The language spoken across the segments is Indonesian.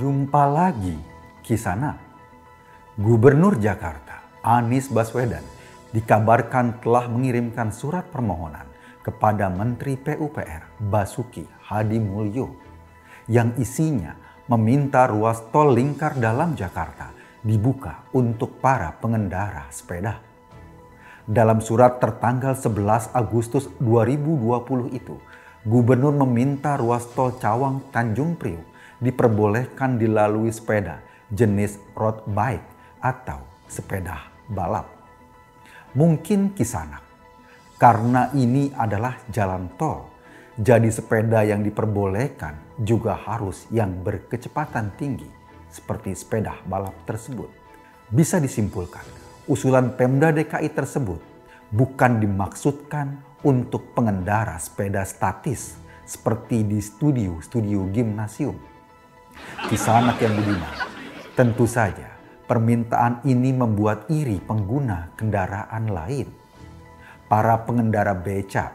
Jumpa lagi Kisana. Gubernur Jakarta Anies Baswedan dikabarkan telah mengirimkan surat permohonan kepada Menteri PUPR Basuki Hadi Mulyo yang isinya meminta ruas tol lingkar dalam Jakarta dibuka untuk para pengendara sepeda. Dalam surat tertanggal 11 Agustus 2020 itu, Gubernur meminta ruas tol Cawang Tanjung Priuk diperbolehkan dilalui sepeda jenis road bike atau sepeda balap. Mungkin kisanak, karena ini adalah jalan tol, jadi sepeda yang diperbolehkan juga harus yang berkecepatan tinggi seperti sepeda balap tersebut. Bisa disimpulkan, usulan Pemda DKI tersebut bukan dimaksudkan untuk pengendara sepeda statis seperti di studio-studio gimnasium Kisah anak yang budiman. Tentu saja permintaan ini membuat iri pengguna kendaraan lain. Para pengendara becak,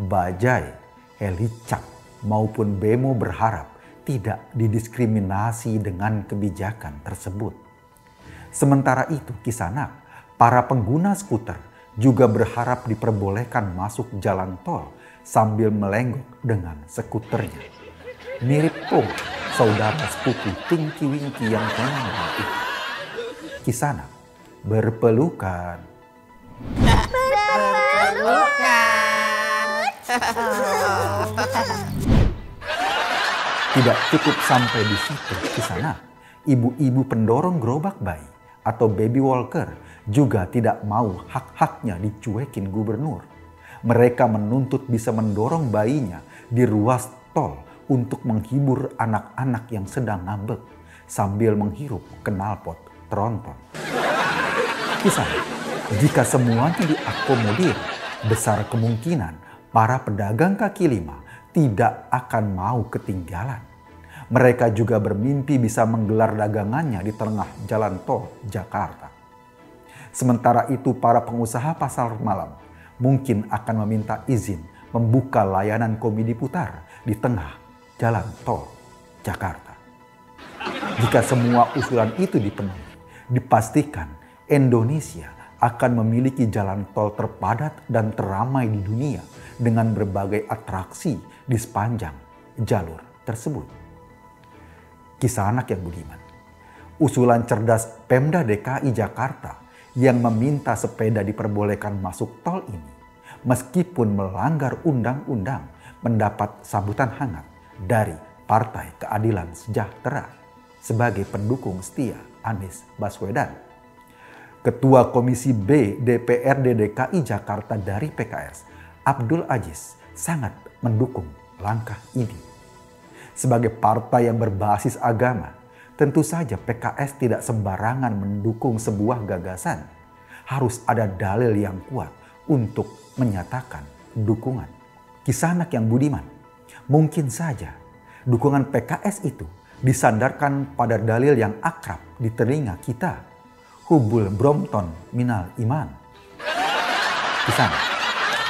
bajai, helicak maupun bemo berharap tidak didiskriminasi dengan kebijakan tersebut. Sementara itu kisanak, para pengguna skuter juga berharap diperbolehkan masuk jalan tol sambil melenggok dengan skuternya. Mirip pun saudara sepupu Tingki Wingki yang konyol itu. Kisana berpelukan. Berpelukan. Tidak cukup sampai di situ Kisana. Ibu-ibu pendorong gerobak bayi atau baby walker juga tidak mau hak-haknya dicuekin gubernur. Mereka menuntut bisa mendorong bayinya di ruas tol untuk menghibur anak-anak yang sedang ngambek sambil menghirup knalpot tronton. Kisah, jika semuanya diakomodir, besar kemungkinan para pedagang kaki lima tidak akan mau ketinggalan. Mereka juga bermimpi bisa menggelar dagangannya di tengah jalan tol Jakarta. Sementara itu para pengusaha pasar malam mungkin akan meminta izin membuka layanan komedi putar di tengah jalan tol Jakarta. Jika semua usulan itu dipenuhi, dipastikan Indonesia akan memiliki jalan tol terpadat dan teramai di dunia dengan berbagai atraksi di sepanjang jalur tersebut. Kisah anak yang budiman. Usulan cerdas Pemda DKI Jakarta yang meminta sepeda diperbolehkan masuk tol ini meskipun melanggar undang-undang mendapat sambutan hangat dari Partai Keadilan Sejahtera sebagai pendukung setia Anies Baswedan. Ketua Komisi B DPRD DKI Jakarta dari PKS, Abdul Aziz, sangat mendukung langkah ini. Sebagai partai yang berbasis agama, tentu saja PKS tidak sembarangan mendukung sebuah gagasan. Harus ada dalil yang kuat untuk menyatakan dukungan. Kisah anak yang budiman Mungkin saja dukungan PKS itu disandarkan pada dalil yang akrab di telinga kita. Hubul Brompton minal iman. Kisah,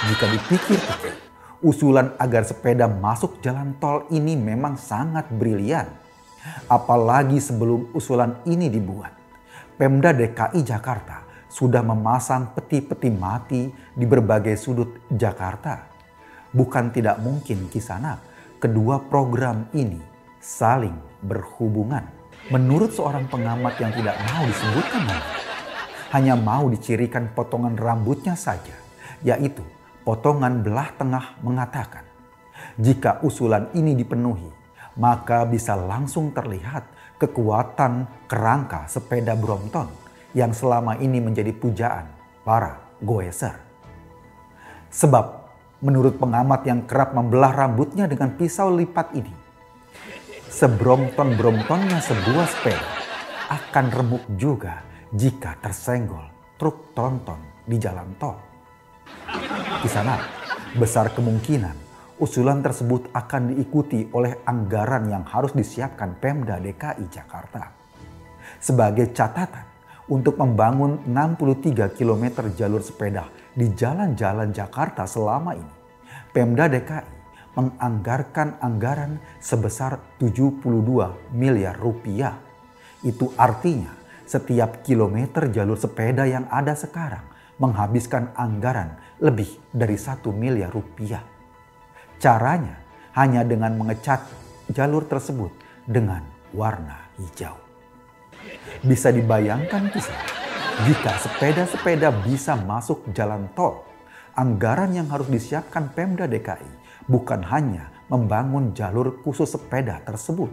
jika dipikir-pikir, usulan agar sepeda masuk jalan tol ini memang sangat brilian. Apalagi sebelum usulan ini dibuat, Pemda DKI Jakarta sudah memasang peti-peti mati di berbagai sudut Jakarta. Bukan tidak mungkin kisana kedua program ini saling berhubungan. Menurut seorang pengamat yang tidak mau disebutkan nama, hanya mau dicirikan potongan rambutnya saja, yaitu potongan belah tengah mengatakan, jika usulan ini dipenuhi, maka bisa langsung terlihat kekuatan kerangka sepeda Brompton yang selama ini menjadi pujaan para goeser. Sebab menurut pengamat yang kerap membelah rambutnya dengan pisau lipat ini. Sebromton-bromtonnya sebuah sepeda akan remuk juga jika tersenggol truk tronton di jalan tol. Di sana, besar kemungkinan usulan tersebut akan diikuti oleh anggaran yang harus disiapkan Pemda DKI Jakarta. Sebagai catatan, untuk membangun 63 km jalur sepeda di jalan-jalan Jakarta selama ini, Pemda DKI menganggarkan anggaran sebesar 72 miliar rupiah. Itu artinya setiap kilometer jalur sepeda yang ada sekarang menghabiskan anggaran lebih dari satu miliar rupiah. Caranya hanya dengan mengecat jalur tersebut dengan warna hijau. Bisa dibayangkan kisah jika sepeda-sepeda bisa masuk jalan tol, anggaran yang harus disiapkan Pemda DKI bukan hanya membangun jalur khusus sepeda tersebut,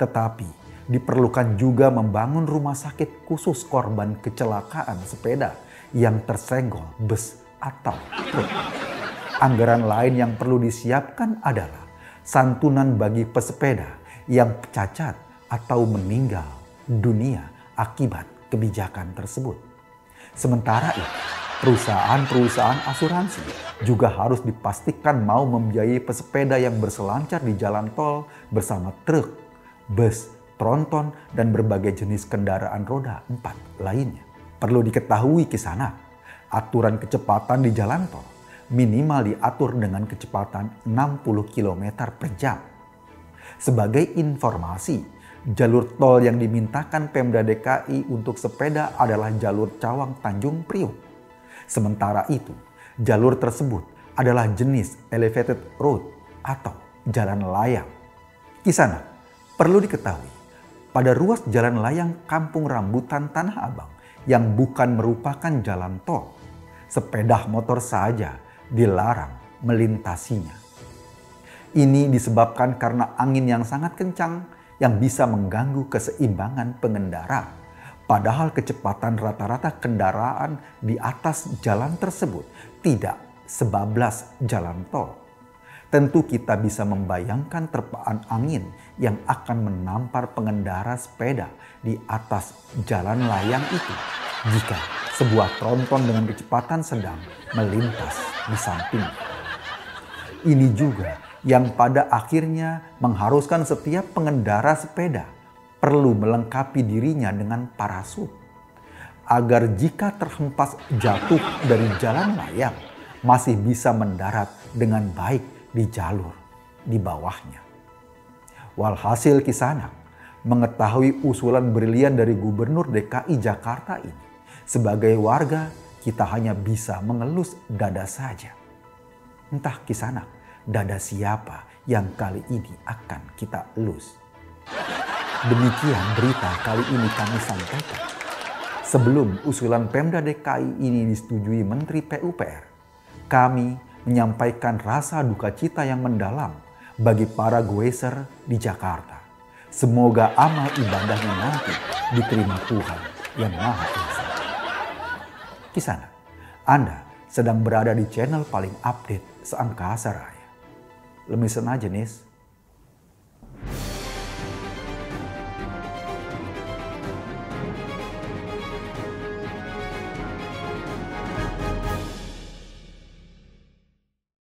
tetapi diperlukan juga membangun rumah sakit khusus korban kecelakaan sepeda yang tersenggol bus atau truk. Anggaran lain yang perlu disiapkan adalah santunan bagi pesepeda yang cacat atau meninggal dunia akibat kebijakan tersebut. Sementara itu, perusahaan-perusahaan asuransi juga harus dipastikan mau membiayai pesepeda yang berselancar di jalan tol bersama truk, bus, tronton, dan berbagai jenis kendaraan roda empat lainnya. Perlu diketahui ke sana, aturan kecepatan di jalan tol minimal diatur dengan kecepatan 60 km per jam. Sebagai informasi, jalur tol yang dimintakan Pemda DKI untuk sepeda adalah jalur Cawang Tanjung Priuk Sementara itu, jalur tersebut adalah jenis elevated road atau jalan layang. Kisana, perlu diketahui, pada ruas jalan layang Kampung Rambutan Tanah Abang yang bukan merupakan jalan tol, sepeda motor saja dilarang melintasinya. Ini disebabkan karena angin yang sangat kencang yang bisa mengganggu keseimbangan pengendara Padahal kecepatan rata-rata kendaraan di atas jalan tersebut tidak sebablas jalan tol. Tentu kita bisa membayangkan terpaan angin yang akan menampar pengendara sepeda di atas jalan layang itu jika sebuah tronton dengan kecepatan sedang melintas di samping. Ini juga yang pada akhirnya mengharuskan setiap pengendara sepeda perlu melengkapi dirinya dengan parasut agar jika terhempas jatuh dari jalan layang masih bisa mendarat dengan baik di jalur di bawahnya. Walhasil kisana mengetahui usulan brilian dari Gubernur DKI Jakarta ini, sebagai warga kita hanya bisa mengelus dada saja. Entah kisana dada siapa yang kali ini akan kita elus. Demikian berita kali ini kami sampaikan. Sebelum usulan Pemda DKI ini disetujui Menteri PUPR, kami menyampaikan rasa duka cita yang mendalam bagi para goeser di Jakarta. Semoga amal ibadahnya nanti diterima Tuhan yang Maha Esa. Kisana, Anda sedang berada di channel paling update seangkasa raya. Lemisan aja, Nis.